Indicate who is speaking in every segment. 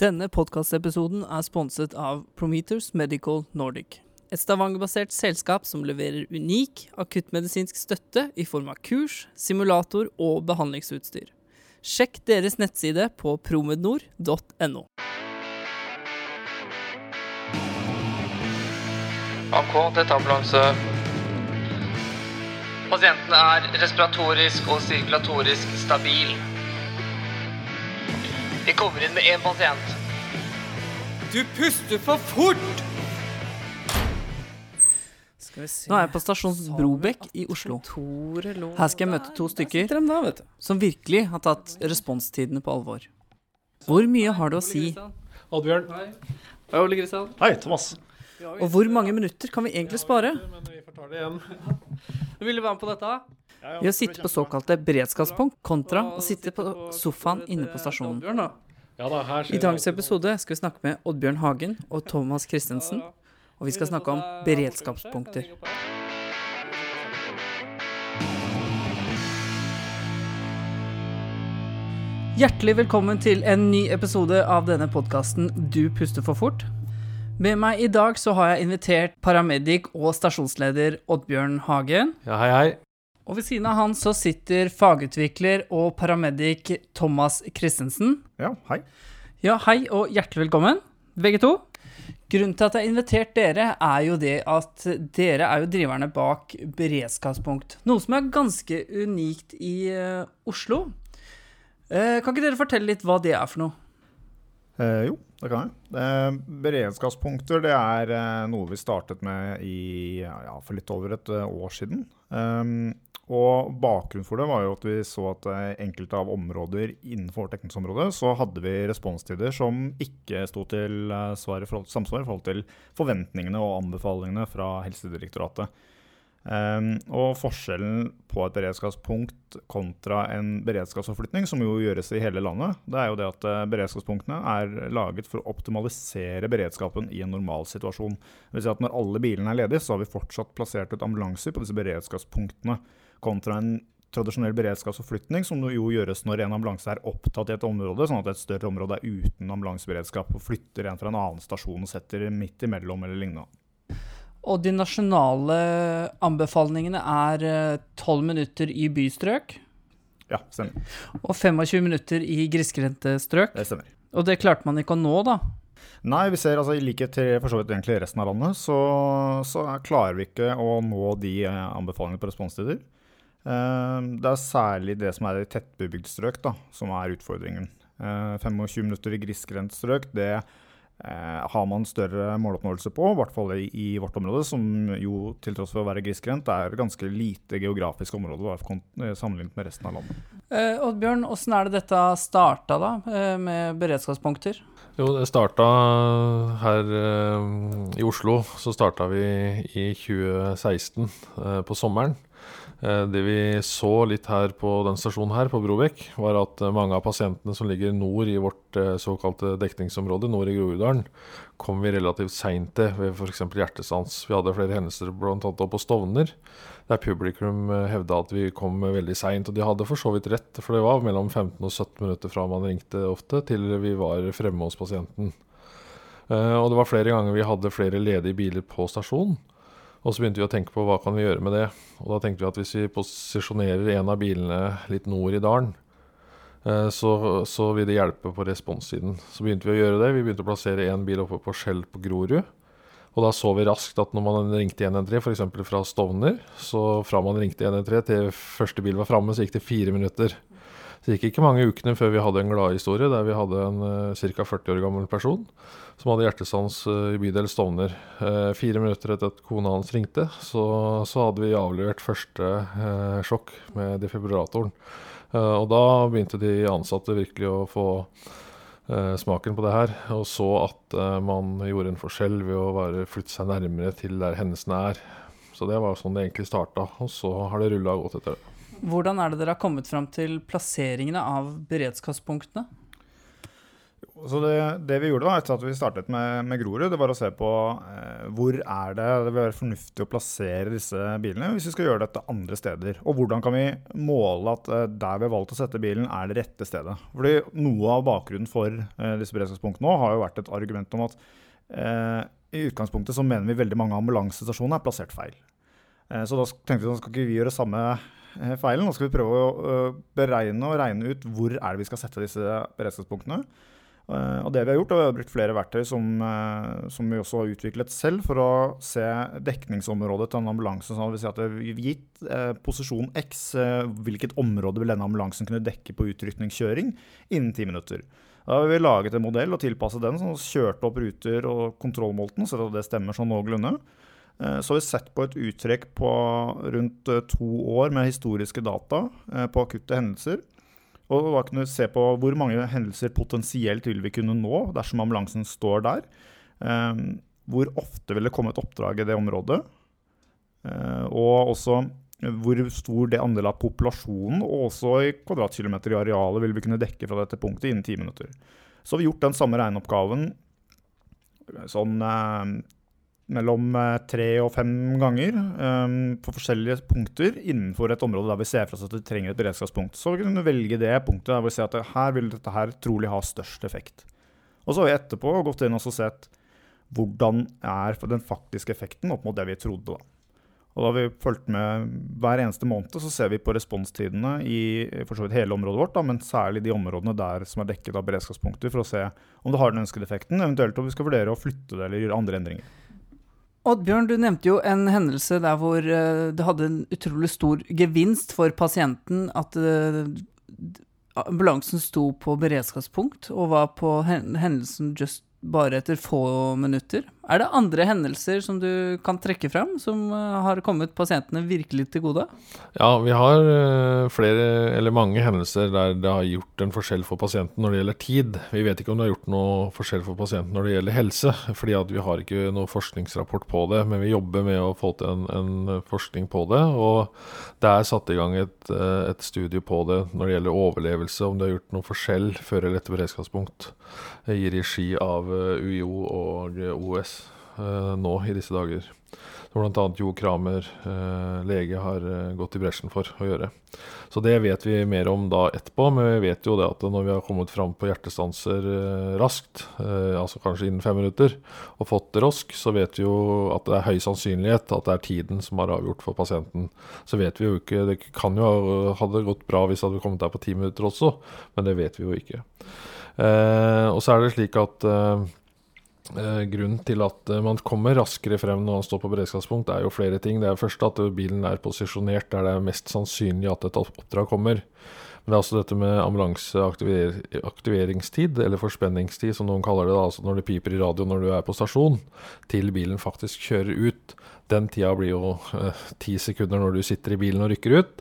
Speaker 1: Denne podkastepisoden er sponset av Prometers Medical Nordic. Et Stavanger-basert selskap som leverer unik akuttmedisinsk støtte i form av kurs, simulator og behandlingsutstyr. Sjekk deres nettside på promednor.no. AK, dette ambulanse. Pasienten er respiratorisk og sirkulatorisk stabil. Vi kommer inn med én pasient. Du puster for fort! Nå er jeg på stasjon Brobekk i Oslo. Her skal jeg møte to stykker som virkelig har tatt responstidene på alvor. Hvor mye har du å si,
Speaker 2: Oddbjørn.
Speaker 1: Hei, Ole Kristian.
Speaker 2: Hei, Thomas.
Speaker 1: og hvor mange minutter kan vi egentlig spare
Speaker 2: vi får ta det igjen.
Speaker 1: Vil du være med på dette? Ved å sitte på såkalte beredskapspunkt kontra å sitte på sofaen inne på stasjonen. I dagens episode skal vi snakke med Oddbjørn Hagen og Thomas Christensen, og vi skal snakke om beredskapspunkter. Hjertelig velkommen til en ny episode av denne podkasten Du puster for fort. Med meg i dag så har jeg invitert paramedic og stasjonsleder Oddbjørn Hagen.
Speaker 2: Ja, hei, hei.
Speaker 1: Og ved siden av han så sitter fagutvikler og paramedic Thomas Christensen.
Speaker 3: Ja, hei.
Speaker 1: Ja, hei og hjertelig velkommen, begge to. Grunnen til at jeg har invitert dere, er jo det at dere er jo driverne bak Beredskapspunkt. Noe som er ganske unikt i uh, Oslo. Uh, kan ikke dere fortelle litt hva det er for noe?
Speaker 3: Eh, jo, det kan jeg. Eh, beredskapspunkter det er eh, noe vi startet med i, ja, for litt over et eh, år siden. Og bakgrunnen for det var jo at vi så at eh, enkelte av områder innenfor vårt dekningsområde, så hadde vi responstider som ikke sto til eh, samsvar i forhold til forventningene og anbefalingene fra Helsedirektoratet. Um, og forskjellen på et beredskapspunkt kontra en beredskapsforflytning, som jo gjøres i hele landet, det er jo det at eh, beredskapspunktene er laget for å optimalisere beredskapen i en normal situasjon. Det vil si at når alle bilene er ledige, så har vi fortsatt plassert ut ambulanser på disse beredskapspunktene, kontra en tradisjonell beredskapsforflytning, som jo gjøres når en ambulanse er opptatt i et område, sånn at et større område er uten ambulanseberedskap, og flytter en fra en annen stasjon og setter midt imellom eller lignende.
Speaker 1: Og de nasjonale anbefalingene er eh, 12 minutter i bystrøk
Speaker 3: Ja, stemmer.
Speaker 1: og 25 minutter i grisgrendte strøk.
Speaker 3: Det stemmer.
Speaker 1: Og det klarte man ikke å nå, da.
Speaker 3: Nei, vi ser altså i likhet til for så vidt egentlig resten av landet, så, så er- klarer vi ikke å nå de eh, anbefalingene på responstider. Eh, det er særlig det som er i tettbebygd strøk da, som er utfordringen. Eh, 25 minutter i grisgrendt strøk, det eh, har man større måloppnåelse på, i hvert fall i, vårt område, som jo til tross for å være grisgrendt er ganske lite geografisk område eh, sammenlignet med resten av landet.
Speaker 1: Eh, Oddbjørn, åssen er det dette starta, da, eh, med beredskapspunkter?
Speaker 2: Jo, det starta her eh, i Oslo. Så starta vi i 2016 eh, på sommeren. Eh, det vi så litt her på den stasjonen her, på Brobekk, var at eh, mange av pasientene som ligger nord i vårt eh, såkalte dekningsområde, nord i Groruddalen, kom vi relativt seint til ved f.eks. hjertestans. Vi hadde flere hendelser bl.a. på Stovner, der publikum hevda at vi kom veldig seint. Og de hadde for så vidt rett, for det var mellom 15 og 17 minutter fra man ringte ofte, til vi var fremme hos pasienten. Og det var flere ganger vi hadde flere ledige biler på stasjonen. Og så begynte vi å tenke på hva kan vi gjøre med det. Og da tenkte vi at hvis vi posisjonerer en av bilene litt nord i dalen, eh, så, så vil det hjelpe på responssiden. Så begynte vi å gjøre det. Vi begynte å plassere én bil oppe på Skjell på Grorud. Og da så vi raskt at når man ringte 113, f.eks. fra Stovner, så fra man ringte 113 til første bil var framme, så gikk det fire minutter. Det gikk ikke mange ukene før vi hadde en gladhistorie der vi hadde en uh, ca. 40 år gammel person som hadde hjertestans eh, i bydel Stovner. Eh, fire minutter etter at kona hans ringte, så, så hadde vi avlevert første eh, sjokk med defibrillatoren. Eh, og da begynte de ansatte virkelig å få eh, smaken på det her, og så at eh, man gjorde en forskjell ved å bare flytte seg nærmere til der hendelsene er. Så det var sånn det egentlig starta, og så har det rulla godt etter det.
Speaker 1: Hvordan er det dere har kommet fram til plasseringene av beredskapspunktene?
Speaker 3: Så det, det, vi gjorde da, etter at vi startet med, med Grorud, det var å se på eh, hvor er det det vil være fornuftig å plassere disse bilene hvis vi skal gjøre dette andre steder. Og hvordan kan vi måle at eh, der vi har valgt å sette bilen, er det rette stedet. Fordi Noe av bakgrunnen for eh, disse beredskapspunktene nå har jo vært et argument om at eh, i utgangspunktet så mener vi veldig mange ambulansestasjoner er plassert feil. Eh, så da tenkte vi at skal ikke vi gjøre samme feilen. Nå skal vi prøve å beregne og regne ut hvor er det vi skal sette disse beredskapspunktene. Uh, og det Vi har gjort, og vi har brukt flere verktøy som, som, vi også har utviklet selv, for å se dekningsområdet til en ambulanse. Sånn at vi si at Gitt posisjon X, hvilket område vil denne ambulansen kunne dekke på utrykningskjøring innen ti minutter. Da har vi laget en modell og tilpasset den, som kjørte opp ruter og kontrollmolten, så det stemmer sånn noenlunde. Så har vi sett på et uttrekk på rundt to år med historiske data på akutte hendelser. Og da kunne vi se på hvor mange hendelser potensielt vil vi kunne nå dersom ambulansen står der. Hvor ofte vil det komme et oppdrag i det området? Og også hvor stor det andel av populasjonen, og også i kvadratkilometer i arealet, vil vi kunne dekke fra dette punktet innen ti minutter. Så har vi gjort den samme regneoppgaven sånn mellom eh, tre og fem ganger um, på forskjellige punkter innenfor et område der vi ser for oss at vi trenger et beredskapspunkt. Så vi kan velge det punktet der vi ser at her vil dette her trolig ha størst effekt. Og så har vi etterpå gått inn og sett hvordan er den faktiske effekten opp mot det vi trodde. da. Og da har vi fulgt med hver eneste måned, så ser vi på responstidene i hele området vårt, da, men særlig de områdene der som er dekket av beredskapspunkter, for å se om det har den ønskede effekten, eventuelt om vi skal vurdere å flytte det eller gjøre andre endringer.
Speaker 1: Oddbjørn, du nevnte jo en hendelse der hvor uh, det hadde en utrolig stor gevinst for pasienten at uh, ambulansen sto på beredskapspunkt og var på hendelsen just bare etter få minutter. Er det andre hendelser som du kan trekke fram, som eh, har kommet pasientene virkelig til gode?
Speaker 2: Ja, vi har eh, flere, eller mange hendelser der det har gjort en forskjell for pasienten når det gjelder tid. Vi vet ikke om det har gjort noe forskjell for pasienten når det gjelder helse, fordi vi har ikke noe forskningsrapport på det. Men vi jobber med å få til en, en forskning på det. Og det er satt i gang et, eh, et, studie på det når det gjelder overlevelse, om det har gjort noe forskjell før eller etter beredskapspunkt i regi av UiO og OS nå i disse dager. Som bl.a. Jo Kramer, uh, lege, har uh, gått i bresjen for å gjøre. Så det vet vi mer om da etterpå, men vi vet jo det at når vi har kommet fram på hjertestanser raskt, altså kanskje innen fem minutter, og fått det rask, så vet vi jo at det er høy sannsynlighet at det er tiden som har avgjort for pasienten. Så vet vi jo ikke Det kan jo ha gått bra hvis det hadde kommet der på ti minutter også, men det vet vi jo ikke. og så er det slik at Eh, grunnen til at eh, man kommer raskere frem når man står på beredskapspunkt, er jo flere ting. Det er først at bilen er posisjonert der det er mest sannsynlig at et oppdrag kommer. Men det er også dette med ambulanseaktiveringstid, eller forspenningstid som noen kaller det. da, altså Når det piper i radio når du er på stasjon, til bilen faktisk kjører ut. Den tida blir jo eh, ti sekunder når du sitter i bilen og rykker ut.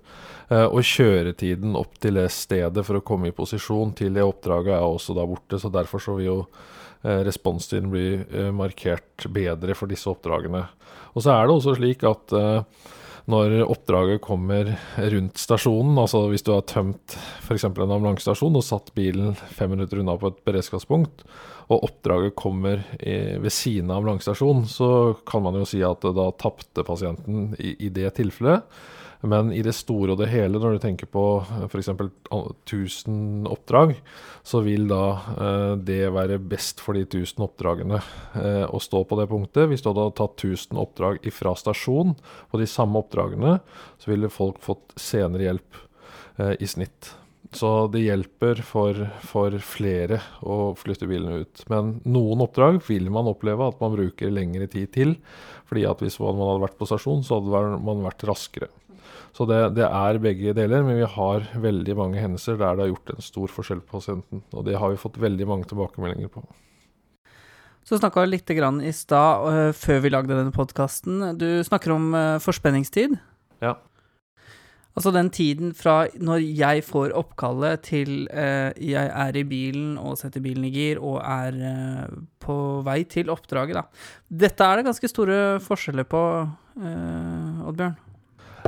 Speaker 2: Eh, og kjøretiden opp til det stedet for å komme i posisjon til det oppdraget er også da borte. Så derfor så vil jo Eh, responstiden blir eh, markert bedre for disse oppdragene. Og så er det også slik at eh, når oppdraget kommer rundt stasjonen, altså hvis du har tømt f.eks. en ambulansestasjon og satt bilen fem minutter unna på et beredskapspunkt, og oppdraget kommer ved siden av ambulansestasjonen, så kan man jo si at da tapte pasienten i, i det tilfellet. Men i det store og det hele, når du tenker på eh, f.eks. 1000 oppdrag, så vil da eh, det være best for de 1000 oppdragene eh, å stå på det punktet. Hvis du hadde tatt 1000 oppdrag ifra stasjon på de samme oppdragene, så ville folk fått senere hjelp i snitt. Så det hjelper for, for, flere å flytte bilene ut. Men noen oppdrag vil man oppleve at man bruker lengre tid til. fordi at hvis man hadde vært på stasjon, så hadde man vært raskere. Så det, det, er begge deler, men vi har veldig mange hendelser der det har gjort en stor forskjell på pasienten. Og det har vi fått veldig mange tilbakemeldinger på.
Speaker 1: Så snakka vi litt i stad, uh, før vi lagde denne podkasten. Du snakker om uh, forspenningstid.
Speaker 2: Ja.
Speaker 1: Altså den tiden fra når jeg får oppkallet til eh, jeg er i bilen og setter bilen i gir og er på vei til oppdraget, da. Dette er det ganske store forskjeller på, Oddbjørn?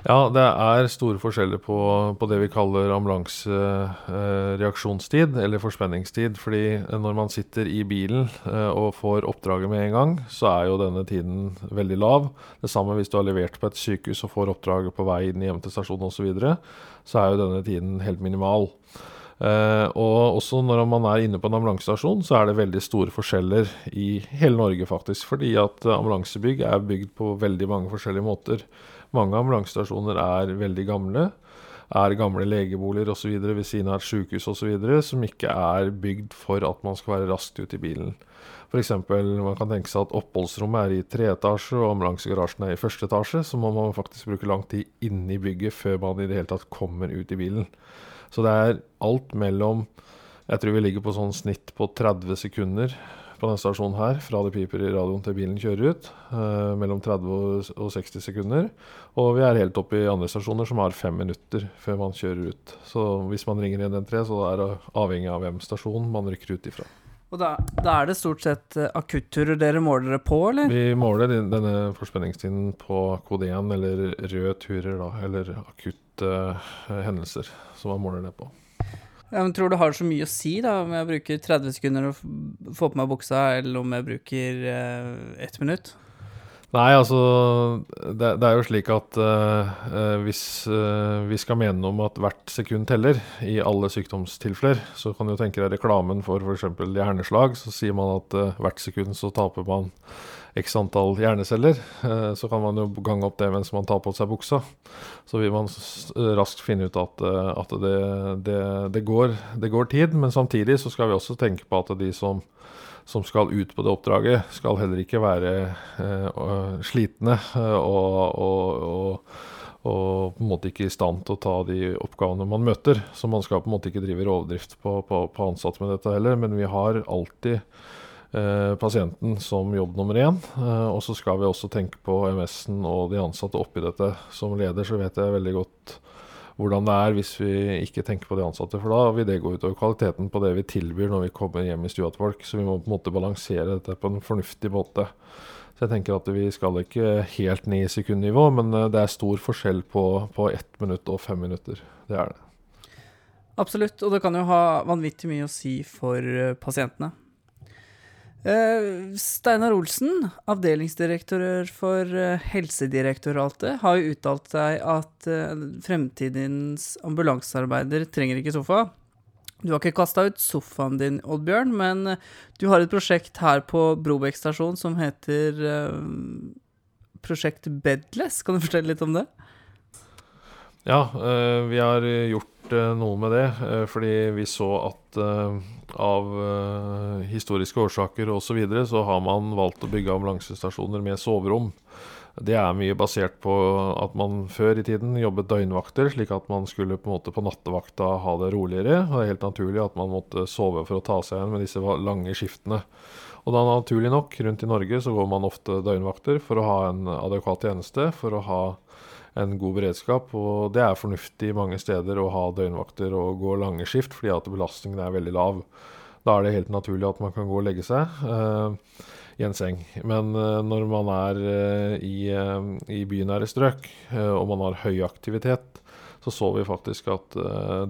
Speaker 2: Ja, det er store forskjeller på, på det vi kaller ambulansereaksjonstid, eh, eller forspenningstid. Fordi når man sitter i bilen eh, og får oppdraget med en gang, så er jo denne tiden veldig lav. Det samme hvis du har levert på et sykehus og får oppdraget på vei inn hjem til stasjonen osv., så, videre, så er jo denne tiden helt minimal. Uh, og også når man er inne på en ambulansestasjon, så er det veldig store forskjeller i hele Norge, faktisk. Fordi at ambulansebygg er bygd på veldig mange forskjellige måter. Mange ambulansestasjoner er veldig gamle. Er gamle legeboliger osv. ved siden av et sykehus osv. som ikke er bygd for at man skal være raskt ute i bilen. F.eks. man kan tenke seg at oppholdsrommet er i tre etasje og ambulansegarasjen er i første etasje. Så må man faktisk bruke lang tid inne i bygget før man i det hele tatt kommer ut i bilen. Så det er alt mellom Jeg tror vi ligger på sånn snitt på 30 sekunder på denne stasjonen her, fra det piper i radioen til bilen kjører ut. Eh, mellom 30 og 60 sekunder. Og vi er helt oppe i andre stasjoner som har fem minutter før man kjører ut. Så hvis man ringer 113, så er det avhengig av hvem stasjon man rykker ut ifra.
Speaker 1: Og da, da, er det stort sett uh, akutturer dere måler det på, eller?
Speaker 2: Vi måler denne forspenningstiden på kode 1, eller røde turer, da. Eller akutte uh, hendelser som man måler det på.
Speaker 1: Jeg Tror du har så mye å si da, om jeg bruker 30 sekunder å få på meg buksa, eller om jeg bruker eh, ett minutt?
Speaker 2: Nei, altså Det, det er jo slik at eh, hvis eh, vi skal mene om at hvert sekund teller i alle sykdomstilfeller, så kan du tenke deg reklamen for f.eks. hjerneslag. Så sier man at uh, hvert sekund så taper man x antall hjerneceller. så kan man jo gange opp det mens man tar på seg buksa. Så vil man raskt finne ut at, at det, det, det, går, det går tid. Men samtidig så skal vi også tenke på at de som som skal ut på det oppdraget, skal heller ikke være uh, slitne uh, og, og, og, og, på en måte ikke i stand til å ta de oppgavene man møter. Så man skal på en måte ikke drive rovdrift på, på, på ansatte med dette heller. Men vi har alltid pasienten som jobb nummer én. og så skal vi også tenke på MS-en og de ansatte oppi dette. Som leder så vet jeg veldig godt hvordan det er hvis vi ikke tenker på de ansatte. For da vil det gå utover kvaliteten på det vi tilbyr når vi kommer hjem i stua til folk. Så vi må på en måte balansere dette på en fornuftig måte. Så jeg tenker at vi skal ikke helt ned i sekundnivå, men eh, det er stor forskjell på, på ett minutt og fem minutter. Det er det.
Speaker 1: Absolutt, og det kan jo ha vanvittig mye å si for eh, pasientene. Uh, Steinar Olsen, avdelingsdirektør for uh, Helsedirektoratet, har jo uttalt seg at uh, fremtidens ambulansearbeider trenger ikke sofa. Du har ikke kasta ut sofaen din, Oddbjørn, men du har et prosjekt her på Brobekk stasjon som heter Prosjekt Bedless. Kan du fortelle litt om det?
Speaker 2: Ja, vi har gjort noe med det, fordi vi så at av historiske årsaker osv., så, videre, så har man valgt å bygge ambulansestasjoner med soverom. Det er mye basert på at man før i tiden jobbet døgnvakter, slik at man skulle på en måte på nattevakta ha det roligere. Og det er helt naturlig at man måtte sove for å ta seg igjen med disse lange skiftene. Og da naturlig nok, rundt i Norge så går man ofte døgnvakter for å ha en adekvat tjeneste, for å ha en god beredskap. Og det er fornuftig mange steder å ha døgnvakter og gå lange skift, fordi at belastningen er veldig lav. Da er det helt naturlig at man kan gå og legge seg uh, i en seng. Men uh, når man er uh, i, i bynære strøk, og man har høy aktivitet, så så vi faktisk at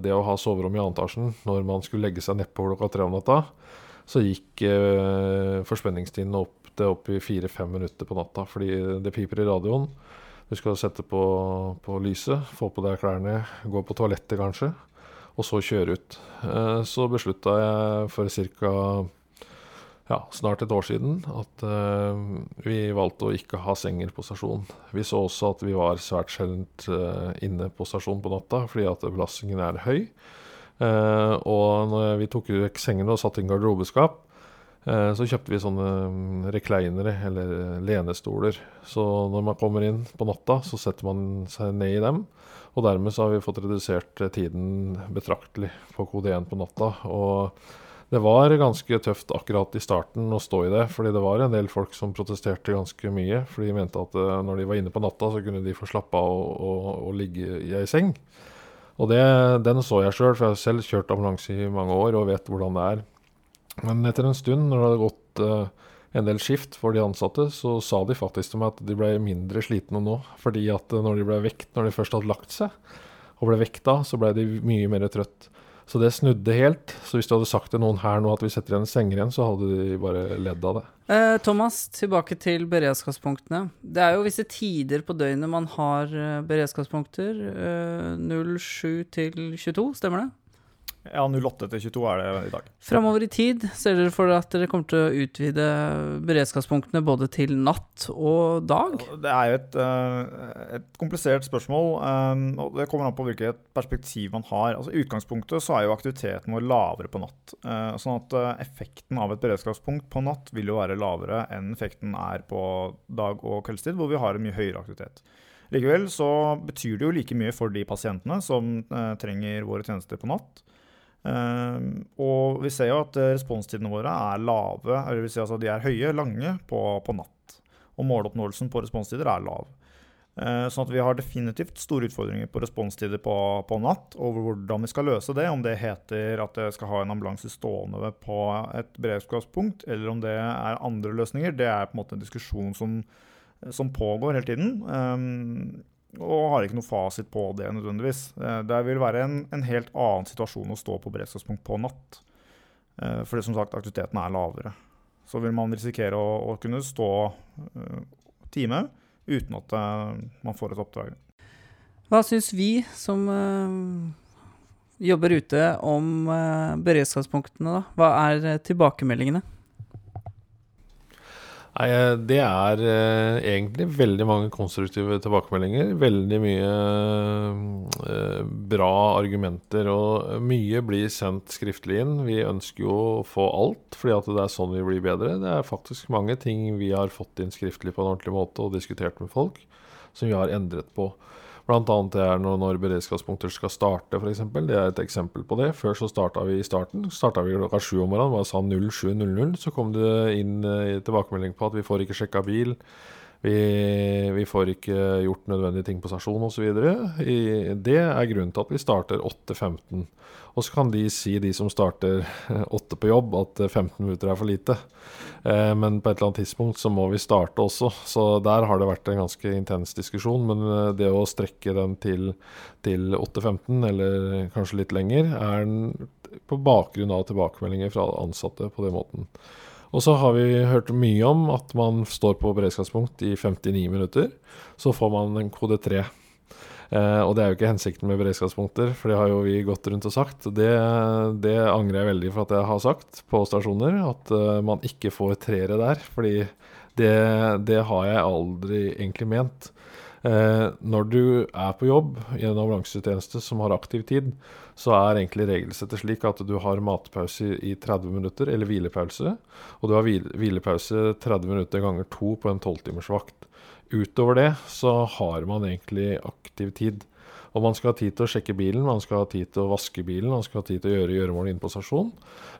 Speaker 2: det å ha soverom i antasjen når man skulle legge seg nedpå klokka tre om natta, så gikk forspenningstiden opp opp i fire-fem minutter på natta. Fordi det piper i radioen. Du skal sette på, på lyset, få på deg klærne, gå på toalettet kanskje, og så kjøre ut. Eh, så beslutta jeg for ca. Ja, snart et år siden at uh, vi valgte å ikke ha senger på stasjonen. Vi så også at vi var svært sjeldent uh, inne på stasjonen på natta fordi at belastningen er høy. Og når vi tok vekk sengene og satte inn garderobeskap, Eh, så kjøpte vi sånne reclinere, rekleinere, eller lenestoler. Så når man kommer inn på natta, så setter man seg ned i dem. Og dermed så har vi fått redusert eh, tiden betraktelig på kode 1 på natta. Og det var ganske tøft akkurat i starten å stå i det, fordi det var en del folk som protesterte ganske mye. For de mente at eh, når de var inne på natta, så kunne de få slappe av og, og, og ligge i ei seng. Og det, den så jeg sjøl, for jeg har selv kjørt ambulanse i mange år og vet hvordan det er. Men etter en stund, når det hadde gått uh, en del skift for de ansatte, så sa de faktisk til meg at de ble mindre slitne nå. Fordi at når de ble vekt når de først hadde lagt seg, og ble vekta, så ble de mye mer trøtt. Så det snudde helt. Så hvis du hadde sagt til noen her nå at vi setter igjen senger igjen, så hadde de bare ledd av det.
Speaker 1: Eh, Thomas, tilbake til beredskapspunktene. Det er jo visse tider på døgnet man har eh, beredskapspunkter. Eh, 07 til 22, stemmer det?
Speaker 3: Ja, 08 til 22 er det i dag.
Speaker 1: Framover i tid ser dere for dere at dere kommer til å utvide beredskapspunktene både til natt og dag?
Speaker 3: Det er jo et, eh, et komplisert spørsmål, eh, og det kommer an på hvilket perspektiv man har. Altså, I utgangspunktet så er jo aktiviteten vår lavere på natt. Eh, sånn at effekten av et beredskapspunkt på natt vil jo være lavere enn effekten er på dag- og kveldstid, hvor vi har en mye høyere aktivitet. Likevel så betyr det jo like mye for de pasientene som trenger våre tjenester på natt. Uh, og vi ser jo at eh, responstidene våre er lave, eller si altså de er høye, lange, på, på natt. Og måloppnåelsen på responstider er lav. Uh, sånn at vi har definitivt store utfordringer på responstider på, på, natt, og hvordan vi skal løse det. Om det heter at jeg skal ha en ambulanse stående på et beredskapspunkt, eller om det er andre løsninger, det er på en måte en diskusjon som, som pågår hele tiden. Um, og har ikke noe fasit på det nødvendigvis. Eh, det vil være en, en helt annen situasjon å stå på beredskapspunkt på natt. Eh, fordi som sagt, aktiviteten er lavere. Så vil man risikere å, å kunne stå uh, time uten at man får et oppdrag.
Speaker 1: Hva syns vi som jobber ute om beredskapspunktene, da? Hva er tilbakemeldingene?
Speaker 2: Nei, eh, Det er eh, egentlig veldig mange konstruktive tilbakemeldinger. Veldig mye eh, bra argumenter, og mye blir sendt skriftlig inn. Vi ønsker jo å få alt, fordi at det er sånn vi blir bedre. Det er faktisk mange ting vi har fått inn skriftlig på en ordentlig måte og diskutert med folk, som vi har endret på. Bl.a. det er når, når beredskapspunkter skal starte, f.eks. Det er et eksempel på det. Før så starta vi i starten. Starta vi klokka sju om morgenen, bare sa 07.00. Så kom det inn uh, tilbakemelding på at vi får ikke sjekka bil. Vi, vi, får ikke gjort nødvendige ting på stasjon osv. Det er grunnen til at vi starter 8.15. Og så kan de si, de som starter 8 på jobb, at 15 minutter er for lite. Eh, men på et eller annet tidspunkt så må vi starte også. Så der har det vært en ganske intens diskusjon. Men eh, det å strekke den til, til 8.15, eller kanskje litt lenger, er på bakgrunn av tilbakemeldinger fra ansatte på den måten. Og så har vi hørt mye om at man står på beredskapspunkt i 59 minutter. Så får man en kode 3. Eh, og det er jo ikke hensikten med beredskapspunkter, for det har jo vi gått rundt og sagt. Det, det angrer jeg veldig for at jeg har sagt på stasjoner, at uh, man ikke får treere der. Fordi det, det, har jeg aldri egentlig ment. Eh, når du er på jobb i en ambulansetjeneste som har aktiv tid, så er egentlig regelsettet slik at du har matpause i 30 minutter, eller hvilepause. Og du har hvilepause 30 minutter ganger to på en tolvtimersvakt. Utover det så har man egentlig aktiv tid. Og man skal ha tid til å sjekke bilen, man skal ha tid til å vaske bilen, man skal ha tid til å gjøre gjøremål inne på stasjonen.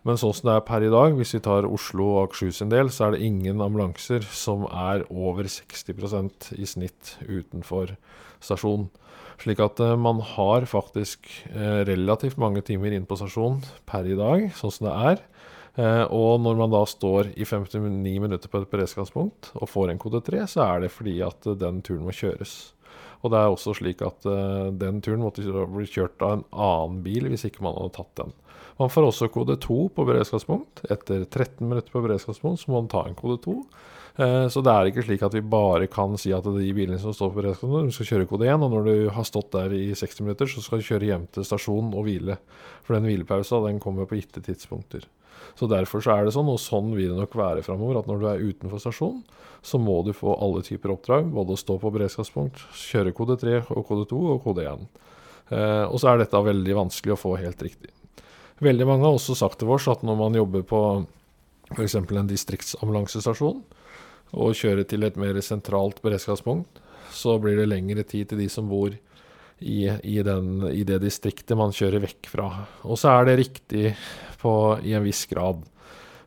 Speaker 2: Men sånn som det er per i dag, hvis vi tar Oslo og Akershus en del, så er det ingen ambulanser som er over 60% i snitt utenfor stasjonen. Slik at uh, man har faktisk uh, relativt mange timer inne på stasjonen per i dag, sånn som det er. Uh, og når man da står i 59 minutter på et beredskapspunkt og får en kode 3, så er det fordi at den turen må kjøres. Og det er også slik at uh, den turen måtte bli kjørt av en annen bil hvis ikke man hadde tatt den. Man får også kode 2 på beredskapspunkt. Etter 13 minutter på beredskapspunkt så må man ta en kode 2. Uh, eh, så det er ikke slik at vi bare kan si at de bilene som står på beredskapspunkt, skal kjøre kode 1, og når du har stått der i 60 minutter, så skal du kjøre hjem til stasjonen og hvile. For den hvilepausa kommer på gitte tidspunkter. Så derfor så er det sånn, og sånn vil det nok være framover, at når du er utenfor stasjonen, så må du få alle typer oppdrag. Både å stå på beredskapspunkt, kjøre kode 3 og kode 2 og kode 1. Eh, og så er dette veldig vanskelig å få helt riktig. Veldig mange har også sagt til oss at når man jobber på f.eks. en distriktsambulansestasjon, og kjører til et mer sentralt beredskapspunkt, så blir det lengre tid til de som bor i, i, den, i, det distriktet man kjører vekk fra. Og så er det riktig på, i en viss grad.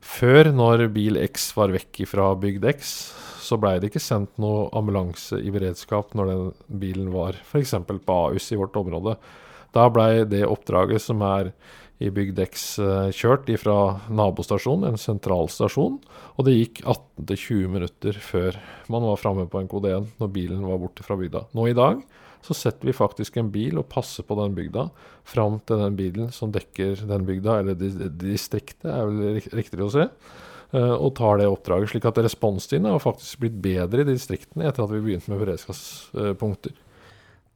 Speaker 2: Før, når bil X var vekk fra bygd X, så blei det ikke sendt noe ambulanse i beredskap når den bilen var f.eks. på Ahus i vårt område. Da blei det oppdraget som er i bygd X eh, kjørt fra nabostasjonen, en sentralstasjon. Og det gikk 18-20 minutter før man var framme på en kode 1 når bilen var borte fra bygda. Nå i dag så setter vi faktisk en bil og passer på den bygda fram til den bilen som dekker den bygda, eller distriktet er vel riktig å si, eh, og tar det oppdraget. Slik at responstiden har faktisk blitt bedre i distriktene etter at vi begynte med beredskapspunkter.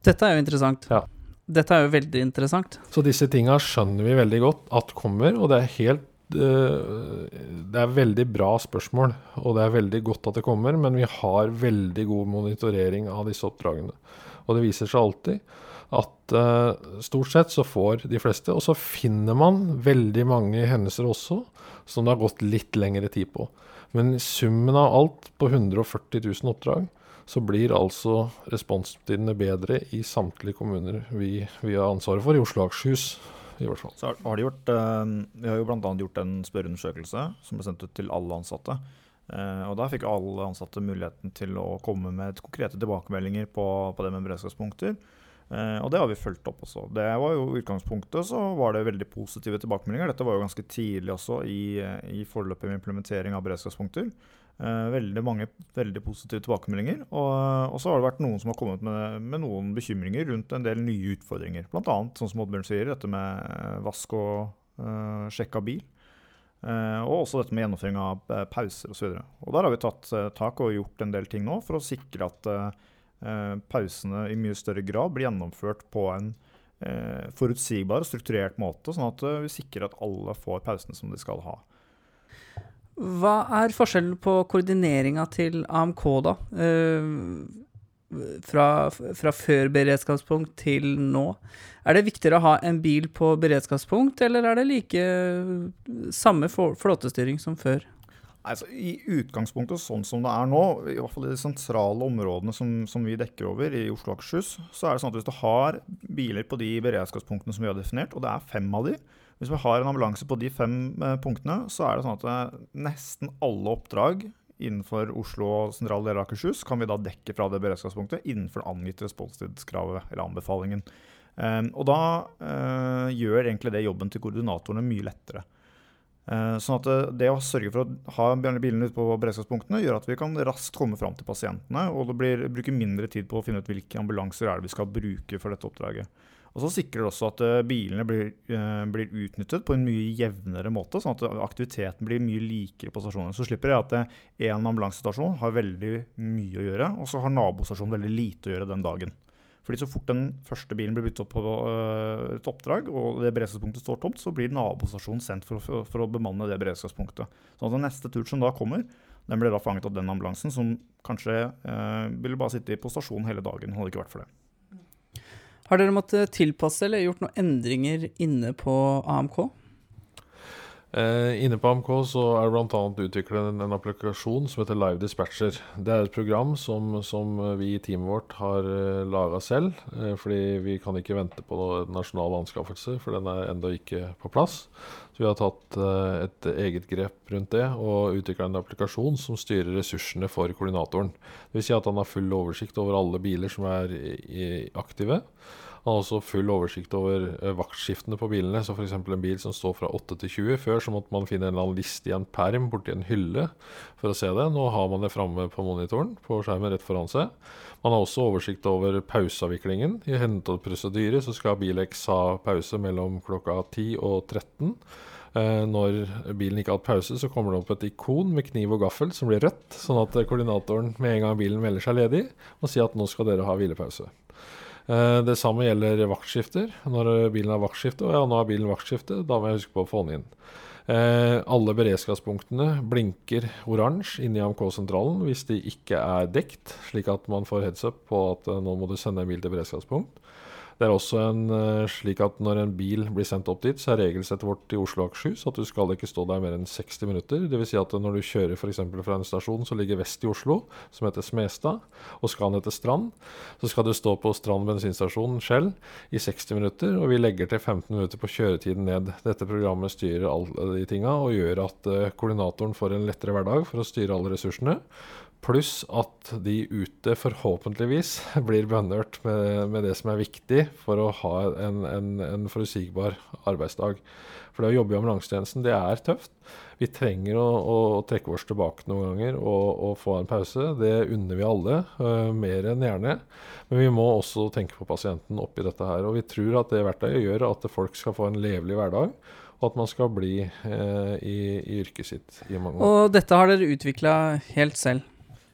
Speaker 1: Dette er jo interessant.
Speaker 2: Ja.
Speaker 1: Dette er jo veldig interessant.
Speaker 2: Så disse tinga skjønner vi veldig godt at kommer, og det er helt eh, det er veldig bra spørsmål, og det er veldig godt at det kommer, men vi har veldig god monitorering av disse oppdragene. Og det viser seg alltid at uh, stort sett så får de fleste. Og så finner man veldig mange hendelser også som det har gått litt lengre tid på. Men i summen av alt på 140 000 oppdrag, så blir altså responstidene bedre i samtlige kommuner vi, vi har ansvaret for, i Oslo og Akershus i hvert fall.
Speaker 3: Så har de gjort, uh, vi har jo bl.a. gjort en spørreundersøkelse som ble sendt ut til alle ansatte. Uh, og Da fikk alle ansatte muligheten til å komme med konkrete tilbakemeldinger på, på det med beredskapspunkter. Uh, og det har vi fulgt opp også. Det var jo utgangspunktet så var det veldig positive tilbakemeldinger. Dette var jo ganske tidlig også i, i forløpet med implementering av beredskapspunkter. Veldig mange veldig positive tilbakemeldinger. Og, og, så har det vært noen som har kommet med, med noen bekymringer rundt en del nye utfordringer. Bl.a. sånn som Oddbjørn sier, dette med vask og sjekk av bil. Uh, og også dette med gjennomføring av uh, pauser osv. Der har vi tatt uh, tak og gjort en del ting nå for å sikre at pausene i mye større grad blir gjennomført på en forutsigbar og strukturert måte, sånn at vi sikrer at alle får pausene som de skal ha.
Speaker 1: Hva er forskjellen på koordineringa til AMK, da? Fra, fra, før beredskapspunkt til nå? Er det viktigere å ha en bil på beredskapspunkt, eller er det like samme flåtestyring som før?
Speaker 3: Altså, I utgangspunktet, sånn som det er nå, i hvert fall i de sentrale områdene som, som vi dekker over i Oslo og Akershus, så er det sånn at hvis du har biler på de beredskapspunktene som vi har definert, og det er fem av de, hvis vi har en ambulanse på de fem eh, punktene, så er det sånn at nesten alle oppdrag innenfor Oslo og sentrale deler av Akershus kan vi da dekke fra det beredskapspunktet innenfor angitte responstidskravet eller anbefalingen. Um, og da uh, gjør egentlig det jobben til koordinatorene mye lettere. Uh, sånn at det, det, å sørge for å ha bilene ute på beredskapspunktene, gjør at vi kan raskt komme fram til pasientene, og det blir, bruker mindre tid på å finne ut hvilke ambulanser er det vi skal bruke for dette oppdraget. Og så sikrer det også at uh, bilene blir, blir, utnyttet på en mye jevnere måte, sånn at aktiviteten blir mye likere på stasjonen. Så slipper jeg at én ambulansestasjon har veldig mye å gjøre, og så har nabostasjonen veldig lite å gjøre den dagen. Fordi Så fort den første bilen blir byttet opp på et oppdrag, og det beredskapspunktet står tomt, så blir nabostasjonen sendt for, for, å bemanne det beredskapspunktet. Så den neste tur som da kommer, den blir da fanget av den ambulansen som kanskje eh, ville bare sitte på stasjonen hele dagen. hadde det ikke vært for det.
Speaker 1: Har dere måttet tilpasse eller gjort noen endringer inne på AMK?
Speaker 2: Eh, inne på AMK så er det bl.a. utviklet en, en, applikasjon som heter Live Dispatcher. Det er et program som, som vi i teamet vårt har eh, laga selv. Eh, fordi vi kan ikke vente på noe nasjonal anskaffelse, for den er ennå ikke på plass. Vi har tatt eh, et eget grep rundt det og utvikla en applikasjon som styrer ressursene for koordinatoren. Dvs. Si at han har full oversikt over alle biler som er aktive. Han har også full oversikt over uh, vaktskiftene på bilene. Så f.eks. en bil som står fra 8 til 20. Før så måtte man finne en eller annen liste i en perm borti en hylle for å se det. Nå har man det framme på monitoren på skjermen rett foran seg. Man har også oversikt over pauseavviklingen. I av prosedyre så skal Bilex ha pause mellom klokka 10 og 13. Eh, når bilen ikke har hatt pause, så kommer det opp et ikon med kniv og gaffel som blir rødt, sånn at koordinatoren med en gang bilen melder seg ledig, må si at nå skal dere ha hvilepause. Eh, det samme gjelder vaktskifter. Når bilen har vaktskifte, og ja, nå har bilen vaktskifte, da må jeg huske på å få den inn. Eh, alle beredskapspunktene blinker oransje inni AMK-sentralen hvis de ikke er dekt, slik at man får heads up på at eh, nå må du sende en bil til beredskapspunkt. Det er også en, uh, slik at når en bil blir sendt opp dit, så er regelsettet vårt i Oslo og Akershus at du skal ikke stå der mer enn 60 minutter. Dvs. Si at når du kjører f.eks. fra en stasjon som ligger vest i Oslo, som heter Smestad, og skal ned til Strand, så skal du stå på Strand bensinstasjon Shell i 60 minutter, og vi legger til 15 minutter på kjøretiden ned. Dette programmet styrer alle de tinga og gjør at uh, koordinatoren får en lettere hverdag for å styre alle ressursene Pluss at de ute forhåpentligvis blir bønnhørt med, med, det som er viktig for å ha en, en, en forutsigbar arbeidsdag. For det å jobbe i ambulansetjenesten, det er tøft. Vi trenger å, å, trekke oss tilbake noen ganger og, og, få en pause. Det unner vi alle, uh, mer enn gjerne. Men vi må også tenke på pasienten oppi dette her. Og vi tror at det verktøyet gjør at folk skal få en levelig hverdag og at man skal bli eh, i, i, yrket sitt i mange
Speaker 1: år. Og dette har dere utvikla helt selv?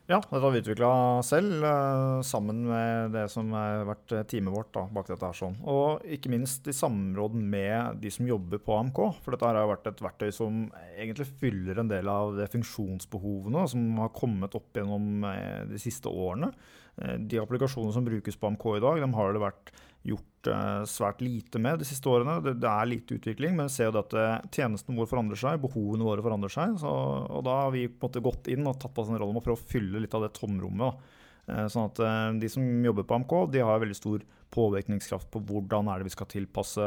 Speaker 3: Ja, dette har vi utvikla selv, uh, sammen med det som har vært eh, teamet vårt da, bak dette. her sånn. Og ikke minst i samråd med de som jobber på AMK. For dette har vært et verktøy som egentlig fyller en del av de funksjonsbehovene som har kommet opp gjennom uh, de siste årene. Uh, de applikasjonene som brukes på AMK i dag, de har det vært gjort eh, svært lite med de siste årene. Det, det er lite utvikling, men vi ser jo at eh, tjenestene våre forandrer seg, behovene våre forandrer seg. Så, og da har vi på en måte gått inn og tatt på oss en rolle med å prøve å fylle litt av det tomrommet. da. sånn at De som jobber på AMK, de har veldig stor påvirkningskraft på hvordan er det vi skal tilpasse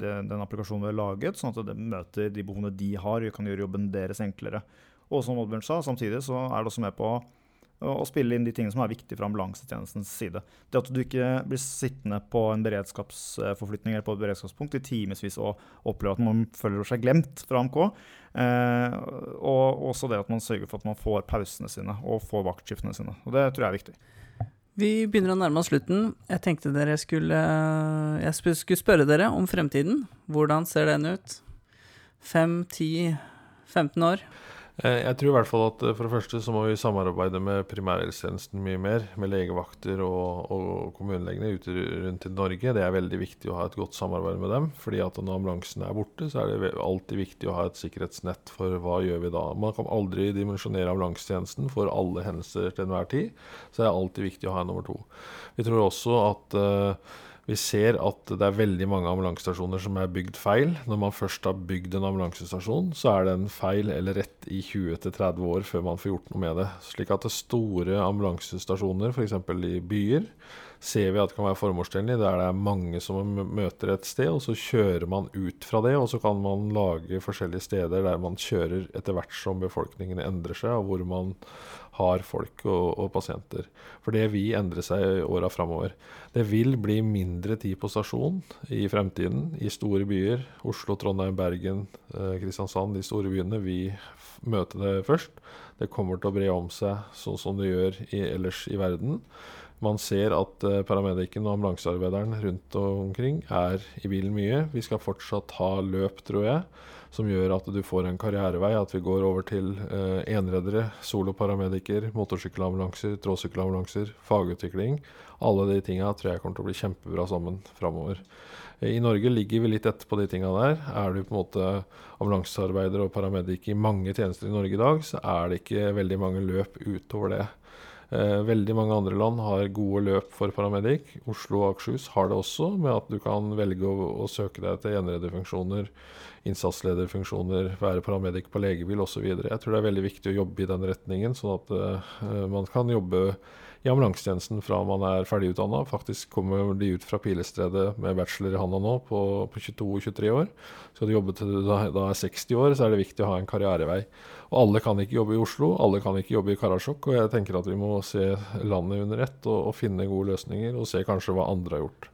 Speaker 3: den applikasjonen vi har laget, sånn at det møter de behovene de har, og kan gjøre jobben deres enklere. Og som Oddbjørn sa, samtidig så er det også med på og spille inn de tingene som er viktige fra ambulansetjenestens side. Det at du ikke blir sittende på en beredskapsforflytning eller på et beredskapspunkt i timevis og opplever at man føler seg glemt fra AMK. Eh, og også det at man sørger for at man får pausene sine og får vaktskiftene sine. Og Det tror jeg er viktig.
Speaker 1: Vi begynner å nærme oss slutten. Jeg tenkte dere skulle Jeg skulle spørre dere om fremtiden. Hvordan ser den ut? Fem, ti, 15 år?
Speaker 2: Eh, jeg tror i hvert fall at eh, for det første så må vi samarbeide med primærhelsetjenesten mye mer. Med legevakter og, og kommunelegene ute rundt i Norge. Det er veldig viktig å ha et godt samarbeid med dem. fordi at når ambulansen er borte, så er det alltid viktig å ha et sikkerhetsnett for hva gjør vi da. Man kan aldri dimensjonere ambulansetjenesten for alle hendelser til enhver tid. Så det er alltid viktig å ha en nummer to. Vi tror også at uh, vi ser at det er veldig mange ambulansestasjoner som er bygd feil. Når man først har bygd en ambulansestasjon, så er den feil eller rett i 20-30 år før man får gjort noe med det. Slik at det store ambulansestasjoner, f.eks. i byer, ser vi at det kan være formålstjenlig. Der det er mange som møter et sted, og så kjører man ut fra det. Og så kan man lage forskjellige steder der man kjører etter hvert som befolkningen endrer seg, og hvor man har folk og, og pasienter. For det vil endre seg i åra framover. Det vil bli mindre tid på stasjon i fremtiden i store byer. Oslo, Trondheim, Bergen, eh, Kristiansand, de store byene. Vi møter det først. Det kommer til å bre om seg sånn som det gjør i, ellers i verden. Man ser at paramedicen paramedikken og ambulansearbeideren rundt omkring er i bilen mye. Vi skal fortsatt ha løp, tror jeg som gjør at du får en karrierevei. At vi går over til eh, enreddere, soloparamediker, motorsykkelambulanser, tråsykkelambulanser, fagutvikling. Alle de tinga tror jeg kommer til å bli kjempebra sammen framover. I Norge ligger vi litt etter på de tinga der. Er du på en måte ambulansearbeider og paramedic i mange tjenester i Norge i dag, så er det ikke veldig mange løp utover det. Eh, veldig mange andre land har gode løp for paramedic. Oslo og Akershus har det også, med at du kan velge å, å søke deg til enredderfunksjoner innsatslederfunksjoner, være paramedic på legebil osv. Jeg tror det er veldig viktig å jobbe i den retningen, sånn at uh, man kan jobbe i ambulansetjenesten fra man er ferdigutdanna. Faktisk kommer de ut fra Pilestredet med bachelor i handa nå på, på 22-23 år. Skal du jobbe til du da, da er 60 år, så er det viktig å ha en karrierevei. Og alle kan ikke jobbe i Oslo, alle kan ikke jobbe i Karasjok. Og jeg tenker at vi må se landet under ett og, og finne gode løsninger, og se kanskje hva andre har gjort.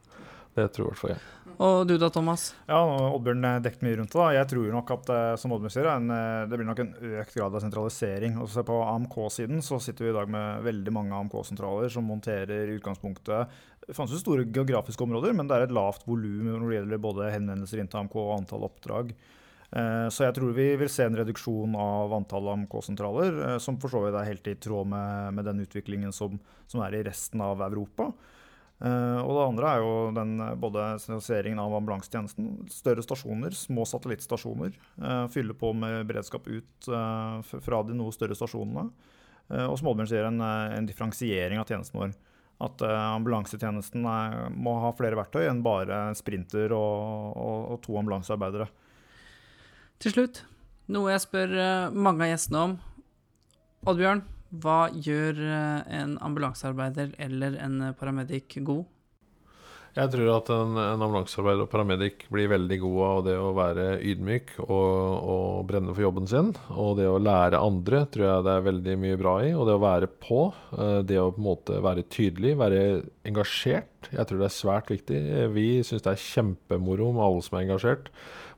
Speaker 2: Det tror i hvert fall jeg.
Speaker 1: Og du da, Thomas?
Speaker 3: Ja, Oddbjørn dekket mye rundt det. da. Jeg tror nok at eh, som Oddbjørn sier, en, eh, det blir nok en økt grad av sentralisering. Og så På AMK-siden så sitter vi i dag med veldig mange AMK-sentraler som monterer i utgangspunktet det fantes jo store geografiske områder, men det er et lavt volum når det gjelder både henvendelser inn til AMK og antall oppdrag. Eh, så jeg tror vi vil se en reduksjon av antallet AMK-sentraler, som for så vidt er helt i tråd med, med den utviklingen som, som, er i resten av Europa. Uh, og det andre er jo den, eh, både sentraliseringen av ambulansetjenesten. Større stasjoner, små satellittstasjoner. Fylle på med beredskap ut fra de noe større stasjonene. og som Oddbjørn sier, en, en, differensiering av tjenesten vår. At ambulansetjenesten er, må ha flere verktøy enn bare sprinter og, og, og to ambulansearbeidere.
Speaker 1: Til slutt, noe jeg spør mange av gjestene om. Oddbjørn, hva gjør eh, en ambulansearbeider eller en paramedic god?
Speaker 2: Jeg tror at en, en ambulansearbeider og paramedic blir veldig god av det å være ydmyk og, og, brenne for jobben sin. Og det å lære andre tror jeg det er veldig mye bra i. Og det å være på. Eh, det å på en måte være tydelig, være engasjert. Jeg tror det er svært viktig. Vi syns det er kjempemoro med alle som er engasjert.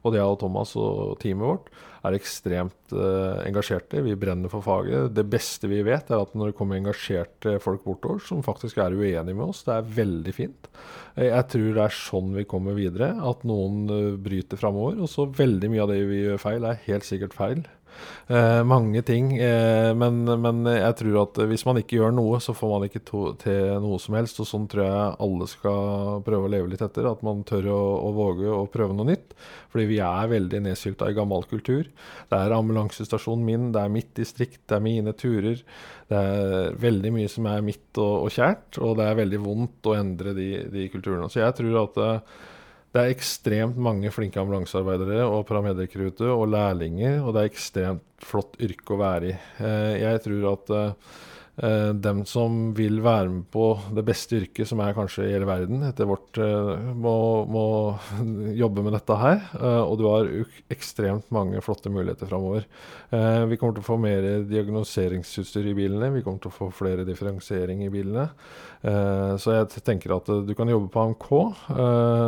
Speaker 2: Både jeg og Thomas og teamet vårt er ekstremt uh, engasjerte. Vi brenner for faget. Det beste vi vet, er at når det kommer engasjerte folk bortover som faktisk er uenige med oss, det er veldig fint. Jeg tror det er sånn vi kommer videre. At noen uh, bryter framover. Og så veldig mye av det vi gjør feil, er helt sikkert feil. Eh, mange ting. Eh, men, men, jeg tror at hvis man ikke gjør noe, så får man ikke to, til noe som helst. Og sånn tror jeg alle skal prøve å leve litt etter. At man tør å, å våge å prøve noe nytt. Fordi vi er veldig nedsylta i gammel kultur. Det er ambulansestasjonen min, det er mitt distrikt, det er mine turer. Det er veldig mye som er mitt og, og kjært, og det er veldig vondt å endre de, de kulturene. Så jeg tror at eh, det er ekstremt mange flinke ambulansearbeidere og paramedikkere ute, og lærlinger, og det er ekstremt flott yrke å være i. Eh, jeg tror at eh, dem som vil være med på det beste yrket, som er kanskje i hele verden, etter vårt, må, må jobbe med dette her. og du har ekstremt mange flotte muligheter framover. vi kommer til å få mer diagnoseringsutstyr i bilene. Vi kommer til å få flere differensiering i bilene. Så jeg tenker at du kan jobbe på AMK,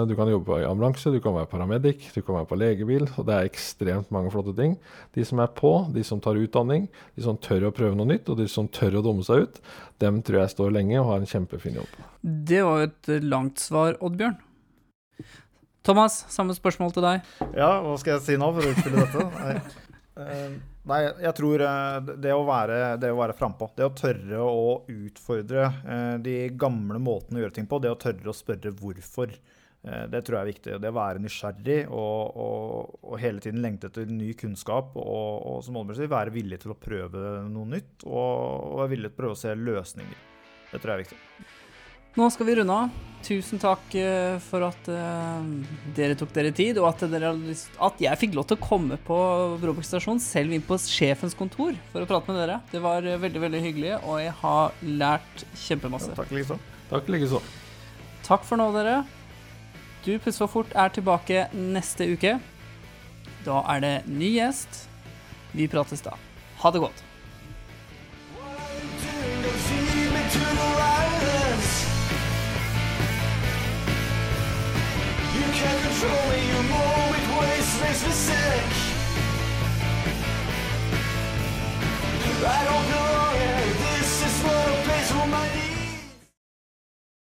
Speaker 2: du kan jobbe i ambulanse, du kan være paramedic, du kan være på legebil. Og det er ekstremt mange flotte ting. De som er på, de som tar utdanning, de som tør å prøve noe nytt, og de som tør å dumme seg ut, dem tror jeg står lenge og har en kjempefin jobb.
Speaker 1: Det var jo et langt svar, Oddbjørn. Thomas, samme spørsmål til deg.
Speaker 3: Ja, hva skal jeg si nå for å utfylle dette? Nei. Nei, jeg tror eh, det å være, det å være frampå, det å tørre å utfordre eh, de gamle måtene å gjøre ting på, det å tørre å spørre hvorfor, eh, det tror jeg er viktig. Det å være nysgjerrig og, og, og hele tiden lengte etter ny kunnskap og, og som Oddbjørn sier, være villig til å prøve noe nytt og, og være villig til å prøve å se løsninger. Det tror jeg er viktig.
Speaker 1: Nå skal vi runde av. Tusen takk uh, for at uh, dere tok dere tid, og at, dere, at, jeg fikk lov til å komme på Brobakk stasjon, selv inn på sjefens kontor, for å prate med dere. Det var veldig veldig hyggelig, og jeg har lært kjempemasse.
Speaker 3: Ja, takk likeså.
Speaker 2: Takk likeså.
Speaker 1: Takk for nå, dere. Du pusser for fort er tilbake neste uke. Da er det ny gjest. Vi prates da. Ha det godt. I don't